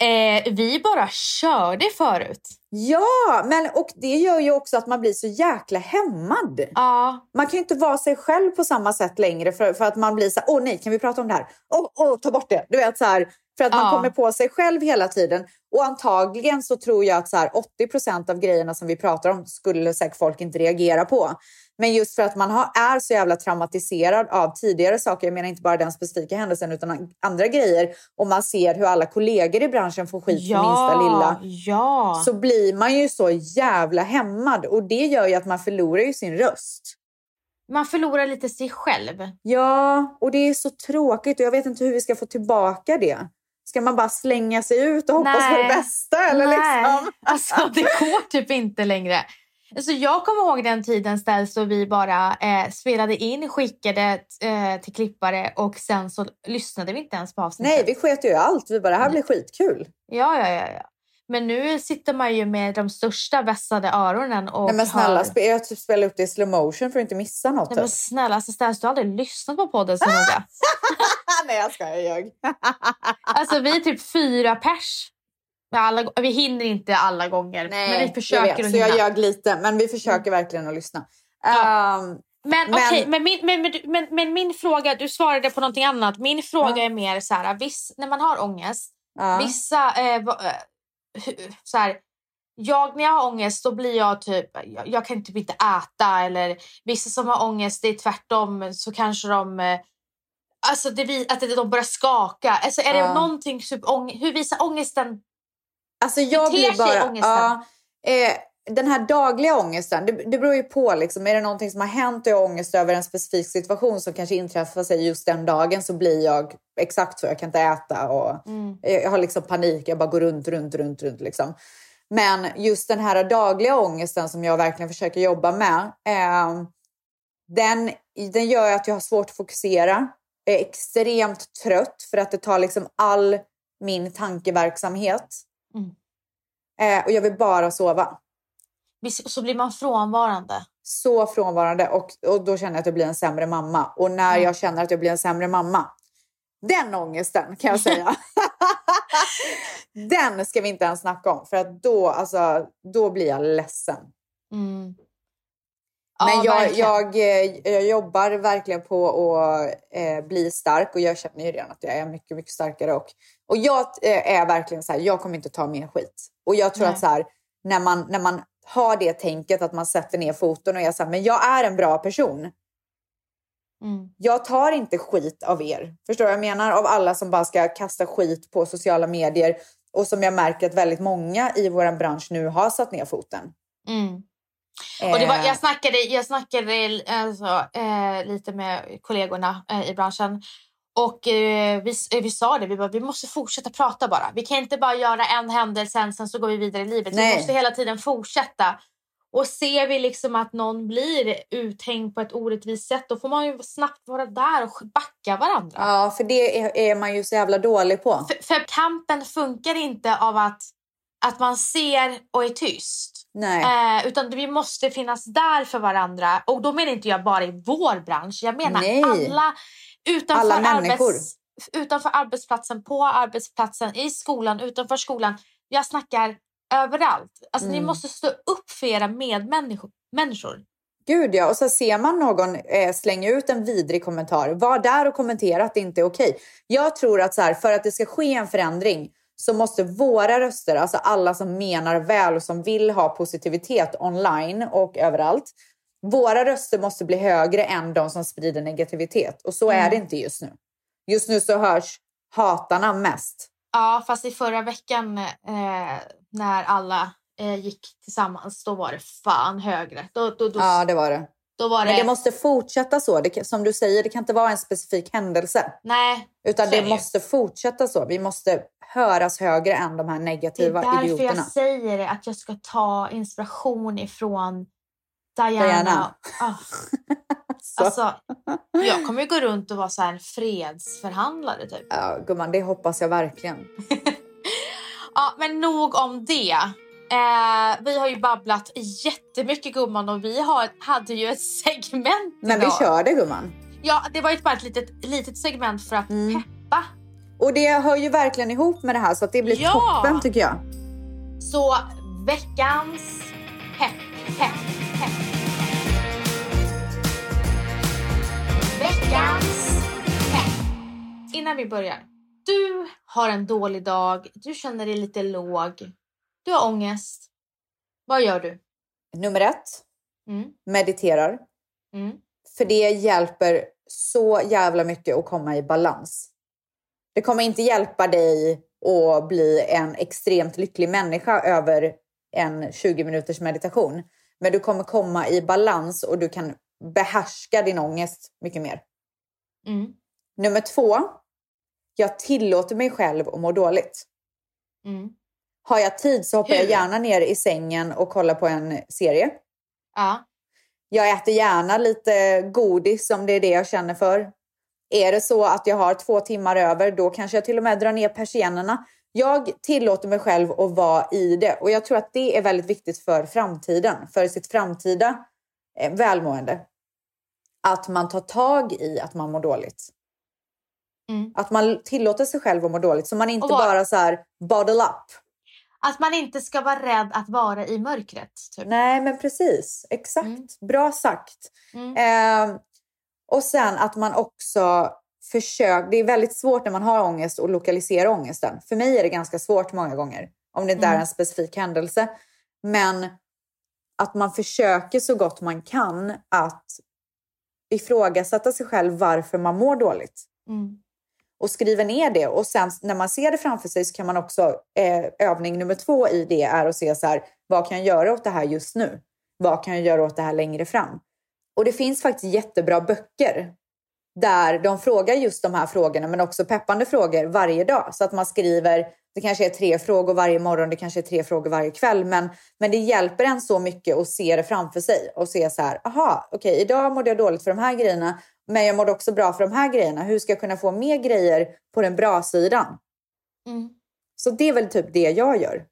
eh, vi bara körde förut. Ja, men och det gör ju också att man blir så jäkla hämmad. Ja, Man kan inte vara sig själv på samma sätt längre för, för att man blir så här, åh nej, kan vi prata om det här? Åh, åh, ta bort det. Du vet så här, för att man Ja. kommer på sig själv hela tiden. Och antagligen så tror jag att så här, 80% av grejerna som vi pratar om skulle säkert folk inte reagera på. Men just för att man har, är så jävla traumatiserad av tidigare saker, jag menar inte bara den specifika händelsen utan andra grejer, och man ser hur alla kollegor i branschen får skit för minsta lilla Ja. så blir man ju så jävla hämmad och det gör ju att man förlorar ju sin röst. Man förlorar lite sig själv. Ja, och det är så tråkigt och jag vet inte hur vi ska få tillbaka det. Ska man bara slänga sig ut och hoppas på det bästa? Eller Nej, liksom? alltså det går typ inte längre. Alltså, jag kommer ihåg den tiden ställs då vi bara eh, spelade in, skickade eh, till klippare och sen så lyssnade vi inte ens på avsnittet. Nej, vi sket ju allt. Vi bara, det här blir skitkul. Ja, ja, ja, ja. Men nu sitter man ju med de största vässade öronen och Nej men snälla, hör... jag typ spelar upp det i slow motion för att inte missa något. Nej, men typ. snälla, alltså, Stans, du har aldrig lyssnat på podden så noga. Nej jag skojar, jag ljög. Alltså vi är typ fyra pers. Alla, vi hinner inte alla gånger. men vi försöker jag vet, så jag ljög lite. Men vi försöker verkligen att lyssna. Ja. Ehm, Men, Men- okej, men, min, men, men, men, min fråga, du svarade på någonting annat. Min fråga Ja. är mer så här, viss, när man har ångest, ja. vissa, eh, eh, så här, jag när jag har ångest då blir jag typ, jag, jag kan typ inte äta eller vissa som har ångest det är tvärtom så kanske de eh, Alltså det, att de börjar skaka. Alltså är det Ja. någonting, typ, ång, hur visar ångesten? Alltså jag blir bara... Ja, eh, den här dagliga ångesten, det, det beror ju på. Liksom. Är det någonting som har hänt och jag har ångest över en specifik situation som kanske inträffar sig just den dagen så blir jag exakt så. Jag kan inte äta och Mm. jag har liksom panik. Jag bara går runt, runt, runt, runt. Liksom. Men just den här dagliga ångesten som jag verkligen försöker jobba med. Eh, den, den gör att jag har svårt att fokusera. Jag är extremt trött för att det tar liksom all min tankeverksamhet. Mm. Eh, och jag vill bara sova. Vis- Så blir man frånvarande. Så frånvarande och, och då känner jag att jag blir en sämre mamma. Och när Mm. jag känner att jag blir en sämre mamma, den ångesten kan jag säga. den ska vi inte ens snacka om för att då, alltså, då blir jag ledsen. Mm. Men Ja, jag, verkligen. jag, eh, jag jobbar verkligen på att eh, bli stark och jag känner ju redan att jag är mycket, mycket starkare. Och, och jag eh, är verkligen så här, jag kommer inte ta mer skit. Och jag tror Nej. att så här, när man, när man har det tänket att man sätter ner foten och är så här, men jag är en bra person. Mm. Jag tar inte skit av er. Förstår du vad jag menar? Av alla som bara ska kasta skit på sociala medier. Och som jag märker att väldigt många i vår bransch nu har satt ner foten. Mm. Och det var, Eh, jag snackade, jag snackade alltså, eh, lite med kollegorna eh, i branschen. Och eh, vi, eh, vi sa det, vi, bara, vi måste fortsätta prata bara. Vi kan inte bara göra en händelse, sen så går vi vidare i livet. Nej. Vi måste hela tiden fortsätta. Och ser vi liksom att någon blir uthängd på ett orättvist sätt, då får man ju snabbt vara där och backa varandra. Ja, för det är, är man ju så jävla dålig på. För, för kampen funkar inte av att, att man ser och är tyst. Nej. Eh, utan vi måste finnas där för varandra. Och då menar inte jag bara i vår bransch. Jag menar Nej. alla utanför, Alla människor. arbets, utanför arbetsplatsen, på arbetsplatsen, i skolan, utanför skolan. Jag snackar överallt. Alltså, Ni Mm. måste stå upp för era medmänniskor. Människor. Gud ja, och så ser man någon eh, slänga ut en vidrig kommentar. Var där och kommentera att det inte är okej. Jag tror att så här, för att det ska ske en förändring så måste våra röster, alltså alla som menar väl och som vill ha positivitet online och överallt. Våra röster måste bli högre än de som sprider negativitet. Och så är det inte just nu. Just nu så hörs hatarna mest. Ja, fast i förra veckan eh, när alla eh, gick tillsammans, då var det fan högre. Då, då, då, Ja, det var det. då var det... Men det måste fortsätta så. Det, som du säger, det kan inte vara en specifik händelse. Nej, Utan det måste fortsätta så. Vi måste höras högre än de här Det är negativa därför idioterna. jag säger det, att jag ska ta inspiration ifrån Diana. Diana. Ah, Så, alltså, jag kommer ju gå runt och vara så här en fredsförhandlare typ. ja, gumman, det hoppas jag verkligen. Ja, men nog om det. Eh, vi har ju babblat jättemycket gumman och vi har, hade ju ett segment Men vi idag. kör det gumman. Ja, det var ju bara ett litet, litet segment för att Mm. peppa. Och det hör ju verkligen ihop med det här så att det blir Ja! toppen tycker jag. Så veckans pepp, Veckans pepp. Innan vi börjar. Du har en dålig dag, du känner dig lite låg, du har ångest. Vad gör du? Nummer ett, Mm, mediterar. mm, För det hjälper så jävla mycket att komma i balans. Det kommer inte hjälpa dig att bli en extremt lycklig människa över en 20 minuters meditation. Men du kommer komma i balans och du kan behärska din ångest mycket mer. mm, Nummer två. Jag tillåter mig själv att må dåligt. mm. Har jag tid så hoppar jag Hur? gärna ner i sängen och kollar på en serie. Ja. Jag äter gärna lite godis om det är det jag känner för. Är det så att jag har två timmar över, då kanske jag till och med drar ner persiennerna. Jag tillåter mig själv att vara i det och jag tror att det är väldigt viktigt för framtiden, för sitt framtida eh, välmående. Att man tar tag i att man mår dåligt. Mm. Att man tillåter sig själv att må dåligt så man inte vad- bara så här bottle up. Att man inte ska vara rädd att vara i mörkret. Typ. Nej, men precis. Exakt. Mm. Bra sagt. Mm. Eh, och sen att man också försöker... Det är väldigt svårt när man har ångest att lokalisera ångesten. För mig är det ganska svårt många gånger. Om det inte är Mm. en specifik händelse. Men att man försöker så gott man kan att ifrågasätta sig själv varför man mår dåligt. Mm. Och skriver ner det. Och sen när man ser det framför sig så kan man också... Eh, övning nummer två i det är att se så här, vad kan jag göra åt det här just nu? Vad kan jag göra åt det här längre fram? Och det finns faktiskt jättebra böcker där de frågar just de här frågorna men också peppande frågor varje dag. Så att man skriver, det kanske är tre frågor varje morgon, det kanske är tre frågor varje kväll. Men, men det hjälper en så mycket att se det framför sig och se så här, aha, okej, idag mådde jag dåligt för de här grejerna, men jag mådde också bra för de här grejerna. Hur ska jag kunna få mer grejer på den bra sidan? Mm. Så det är väl typ det jag gör.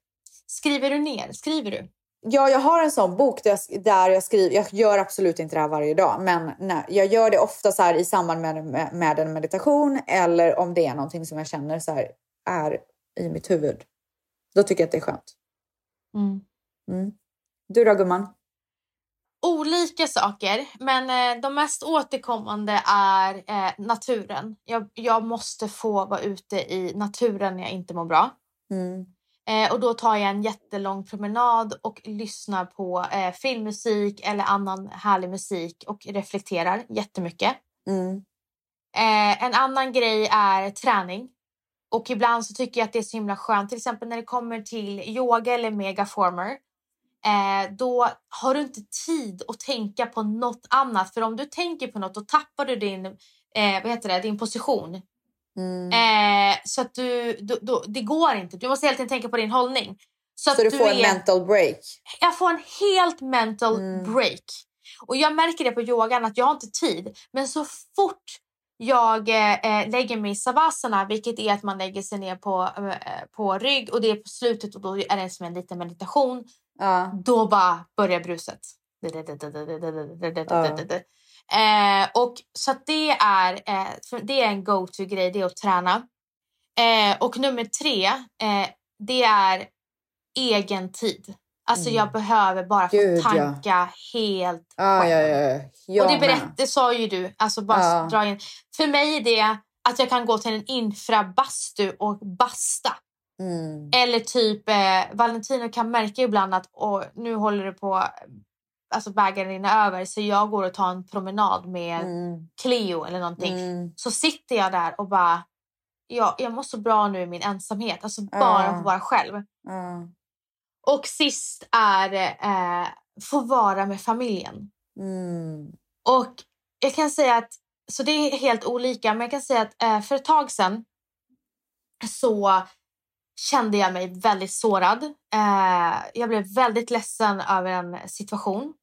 Skriver du ner? Skriver du? Ja, jag har en sån bok där jag, där jag skriver. Jag gör absolut inte det här varje dag, men nej, jag gör det ofta så i samband med, med, med en meditation eller om det är någonting som jag känner så här är i mitt huvud. Då tycker jag att det är skönt. Mm. Mm. Du då gumman? olika saker, men eh, de mest återkommande är eh, naturen. Jag, jag måste få vara ute i naturen när jag inte mår bra. Mm. Eh, och då tar jag en jättelång promenad och lyssnar på eh, filmmusik eller annan härlig musik och reflekterar jättemycket. Mm. Eh, en annan grej är träning. Och ibland så tycker jag att det är så himla skönt, till exempel när det kommer till yoga eller megaformer. Eh, då har du inte tid att tänka på något annat. För om du tänker på något då tappar du din, eh, vad heter det, din position. Mm. Eh, så att du, du, du, det går inte. Du måste hela tiden tänka på din hållning. Så, Så du får en är, mental break? jag får en helt mental Mm. break. Och jag märker det på yogan att jag har inte tid. Men så fort jag eh, lägger mig i savasana, vilket är att man lägger sig ner på, eh, på rygg och det är på slutet och då är det som en liten meditation. Ja. Då bara börjar bruset. Eh, och så det är, eh, det är en go-to-grej, det är att träna. Eh, och nummer tre, eh, det är egen tid. Alltså jag behöver bara få Gud, ja. tanka helt Ja, själv. ja, ja. ja. Och det, berätt, det sa ju du. Alltså bara Ja. dra in. För mig är det att jag kan gå till en infrabastu och basta. Mm. Eller typ eh, Valentino kan märka ibland att åh, nu håller det på alltså bägaren rinner över så jag går och tar en promenad med Mm. Cleo eller någonting. Mm. Så sitter jag där och bara ja, jag mår så bra nu i min ensamhet. Alltså bara Ja. få vara själv. Ja. Och sist är eh, få vara med familjen. Mm. Och jag kan säga att, så det är helt olika, men jag kan säga att eh, för ett tag sedan så kände jag mig väldigt sårad. Eh, jag blev väldigt ledsen över en situation.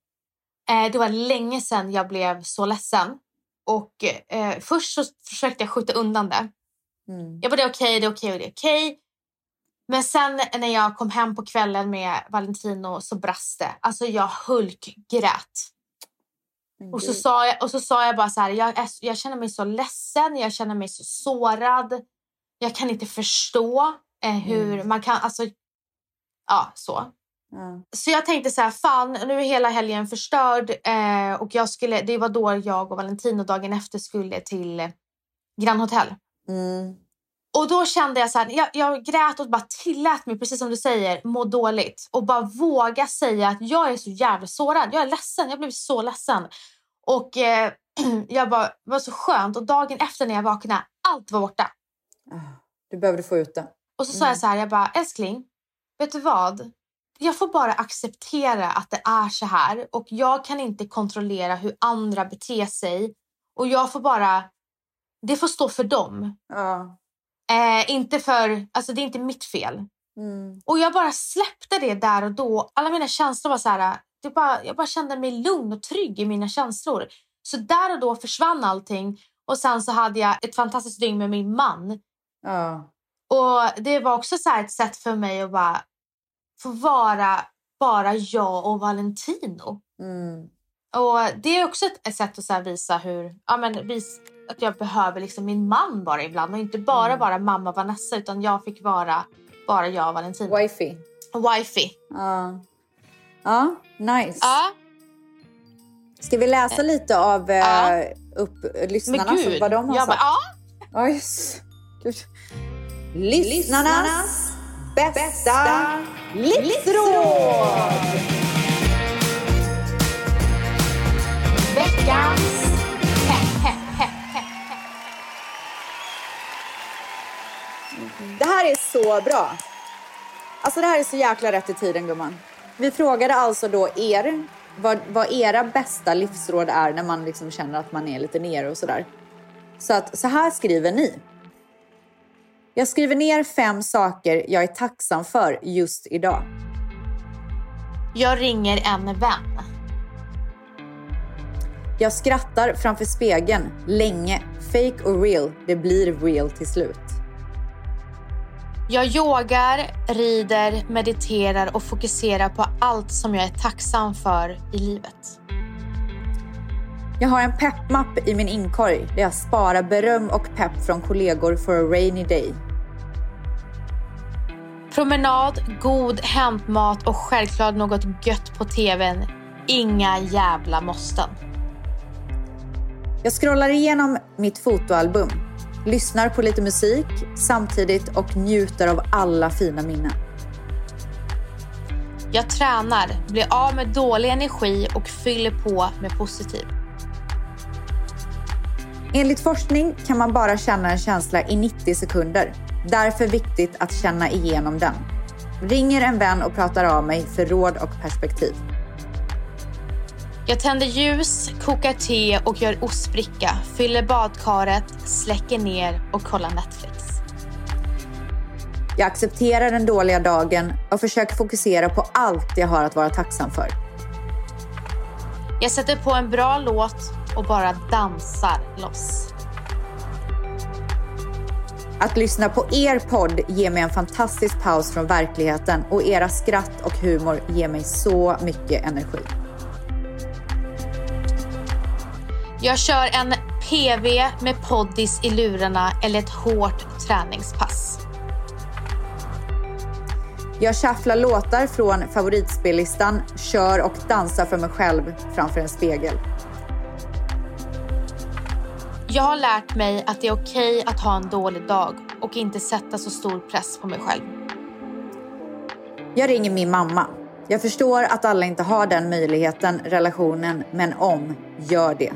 Eh, det var länge sedan jag blev så ledsen. Och eh, först så försökte jag skjuta undan det. Mm. Jag bara, det är okej, det är okej och det är okej. Men sen när jag kom hem på kvällen med Valentino så brast det. Alltså jag hulkgrät. Men Och så, sa jag, och så sa jag bara så här, jag, är, jag känner mig så ledsen, jag känner mig så sårad. Jag kan inte förstå eh, hur Mm. man kan, alltså, ja så. Så jag tänkte så här, fan nu är hela helgen förstörd. Eh, och jag skulle, det var då jag och Valentino dagen efter skulle till Grand Hotel. Mm. Och då kände jag så här, jag, jag grät och bara tillät mig, precis som du säger, må dåligt. Och bara våga säga att jag är så jävla sårad. Jag är ledsen, jag blev så ledsen. Och eh, jag bara, det var så skönt. Och dagen efter när jag vaknade, allt var borta. Ah, Du behövde få ut det. Och så sa jag så här, jag bara, älskling, vet du vad? Jag får bara acceptera att det är så här. Och jag kan inte kontrollera hur andra beter sig. Och jag får bara, det får stå för dem. Ja. Eh, inte för, alltså det är inte mitt fel. Mm. Och jag bara släppte det där och då. Alla mina känslor var så här, det bara, jag bara kände mig lugn och trygg i mina känslor. Så där och då försvann allting. Och sen så hade jag ett fantastiskt dygn med min man. Ja. Och det var också så här ett sätt för mig att bara få vara bara jag och Valentino. Mm. Och det är också ett, ett sätt att så visa hur, ja men vis, att jag behöver liksom min man bara ibland och inte bara Mm. vara mamma Vanessa utan jag fick vara bara jag och Valentino. Wifey. Wifey. Ja. Ja, nice. Ja, Ska vi läsa lite av eh, Ja. upp, men lyssnarna, så vad de har jag bara, sagt? ja. Ja. Gud. Lyssnarnas bästa livsråd! Veckans Det här är så bra. Alltså det här är så jäkla rätt i tiden gumman. Vi frågade alltså då er vad, vad era bästa livsråd är när man liksom känner att man är lite nere och sådär. Så att så här skriver ni. Jag skriver ner fem saker jag är tacksam för just idag. Jag ringer en vän. Jag skrattar framför spegeln länge. Fake och real, det blir real till slut. Jag yogar, rider, mediterar och fokuserar på allt som jag är tacksam för i livet. Jag har en peppmapp i min inkorg där jag sparar beröm och pepp från kollegor for a rainy day. Promenad, god hämtmat och självklart något gött på tvn. Inga jävla måsten. Jag scrollar igenom mitt fotoalbum, lyssnar på lite musik samtidigt och njuter av alla fina minnen. Jag tränar, blir av med dålig energi och fyller på med positiv. Enligt forskning kan man bara känna en känsla i 90 sekunder. Därför viktigt att känna igenom den. Ringer en vän och pratar av mig för råd och perspektiv. Jag tänder ljus, kokar te och gör ostbricka, fyller badkaret, släcker ner och kollar Netflix. Jag accepterar den dåliga dagen och försöker fokusera på allt jag har att vara tacksam för. Jag sätter på en bra låt och bara dansar loss. Att lyssna på er podd ger mig en fantastisk paus från verkligheten och era skratt och humor ger mig så mycket energi. Jag kör en PV med poddis i lurarna eller ett hårt träningspass. Jag shufflar låtar från favoritspellistan, kör och dansar för mig själv framför en spegel. Jag har lärt mig att det är okej att ha en dålig dag och inte sätta så stor press på mig själv. Jag ringer min mamma. Jag förstår att alla inte har den möjligheten, relationen, men om, gör det.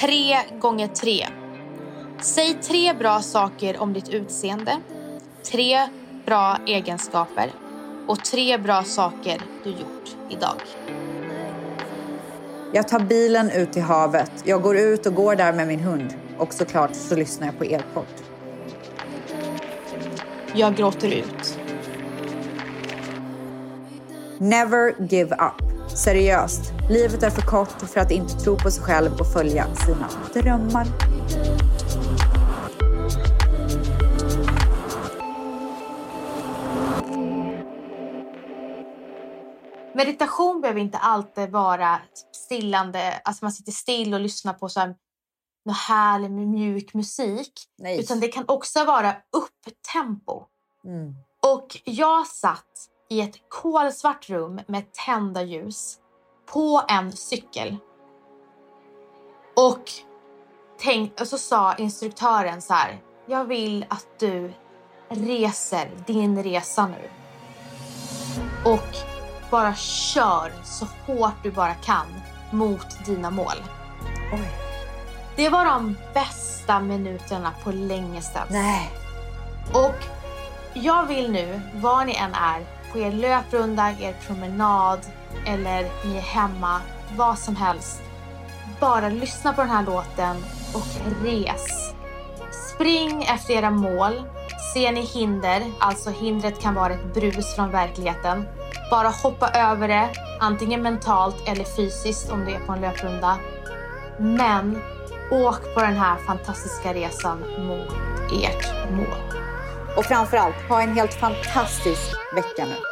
Tre gånger tre. Säg tre bra saker om ditt utseende, tre bra egenskaper och tre bra saker du gjort idag. Jag tar bilen ut till havet. Jag går ut och går där med min hund. Och såklart så lyssnar jag på Elport. Jag gråter ut. Never give up. Seriöst, livet är för kort för att inte tro på sig själv och följa sina drömmar. Meditation behöver inte alltid vara stillande, alltså man sitter still och lyssnar på så här, någon härlig mjuk musik. Nej. Utan det kan också vara upptempo. Mm. Och jag satt i ett kolsvart rum med tända ljus på en cykel. Och, tänk, och så sa instruktören så här. Jag vill att du reser din resa nu. Och bara kör så hårt du bara kan mot dina mål. Oj. Det var de bästa minuterna på länge sedan. Nej. Och jag vill nu, var ni än är, på er löprunda, er promenad eller ni är hemma, vad som helst. Bara lyssna på den här låten och res. Spring efter era mål. Ser ni hinder, alltså hindret kan vara ett brus från verkligheten. Bara hoppa över det, antingen mentalt eller fysiskt om det är på en löprunda. Men åk på den här fantastiska resan mot ert mål. Och framförallt, ha en helt fantastisk vecka nu.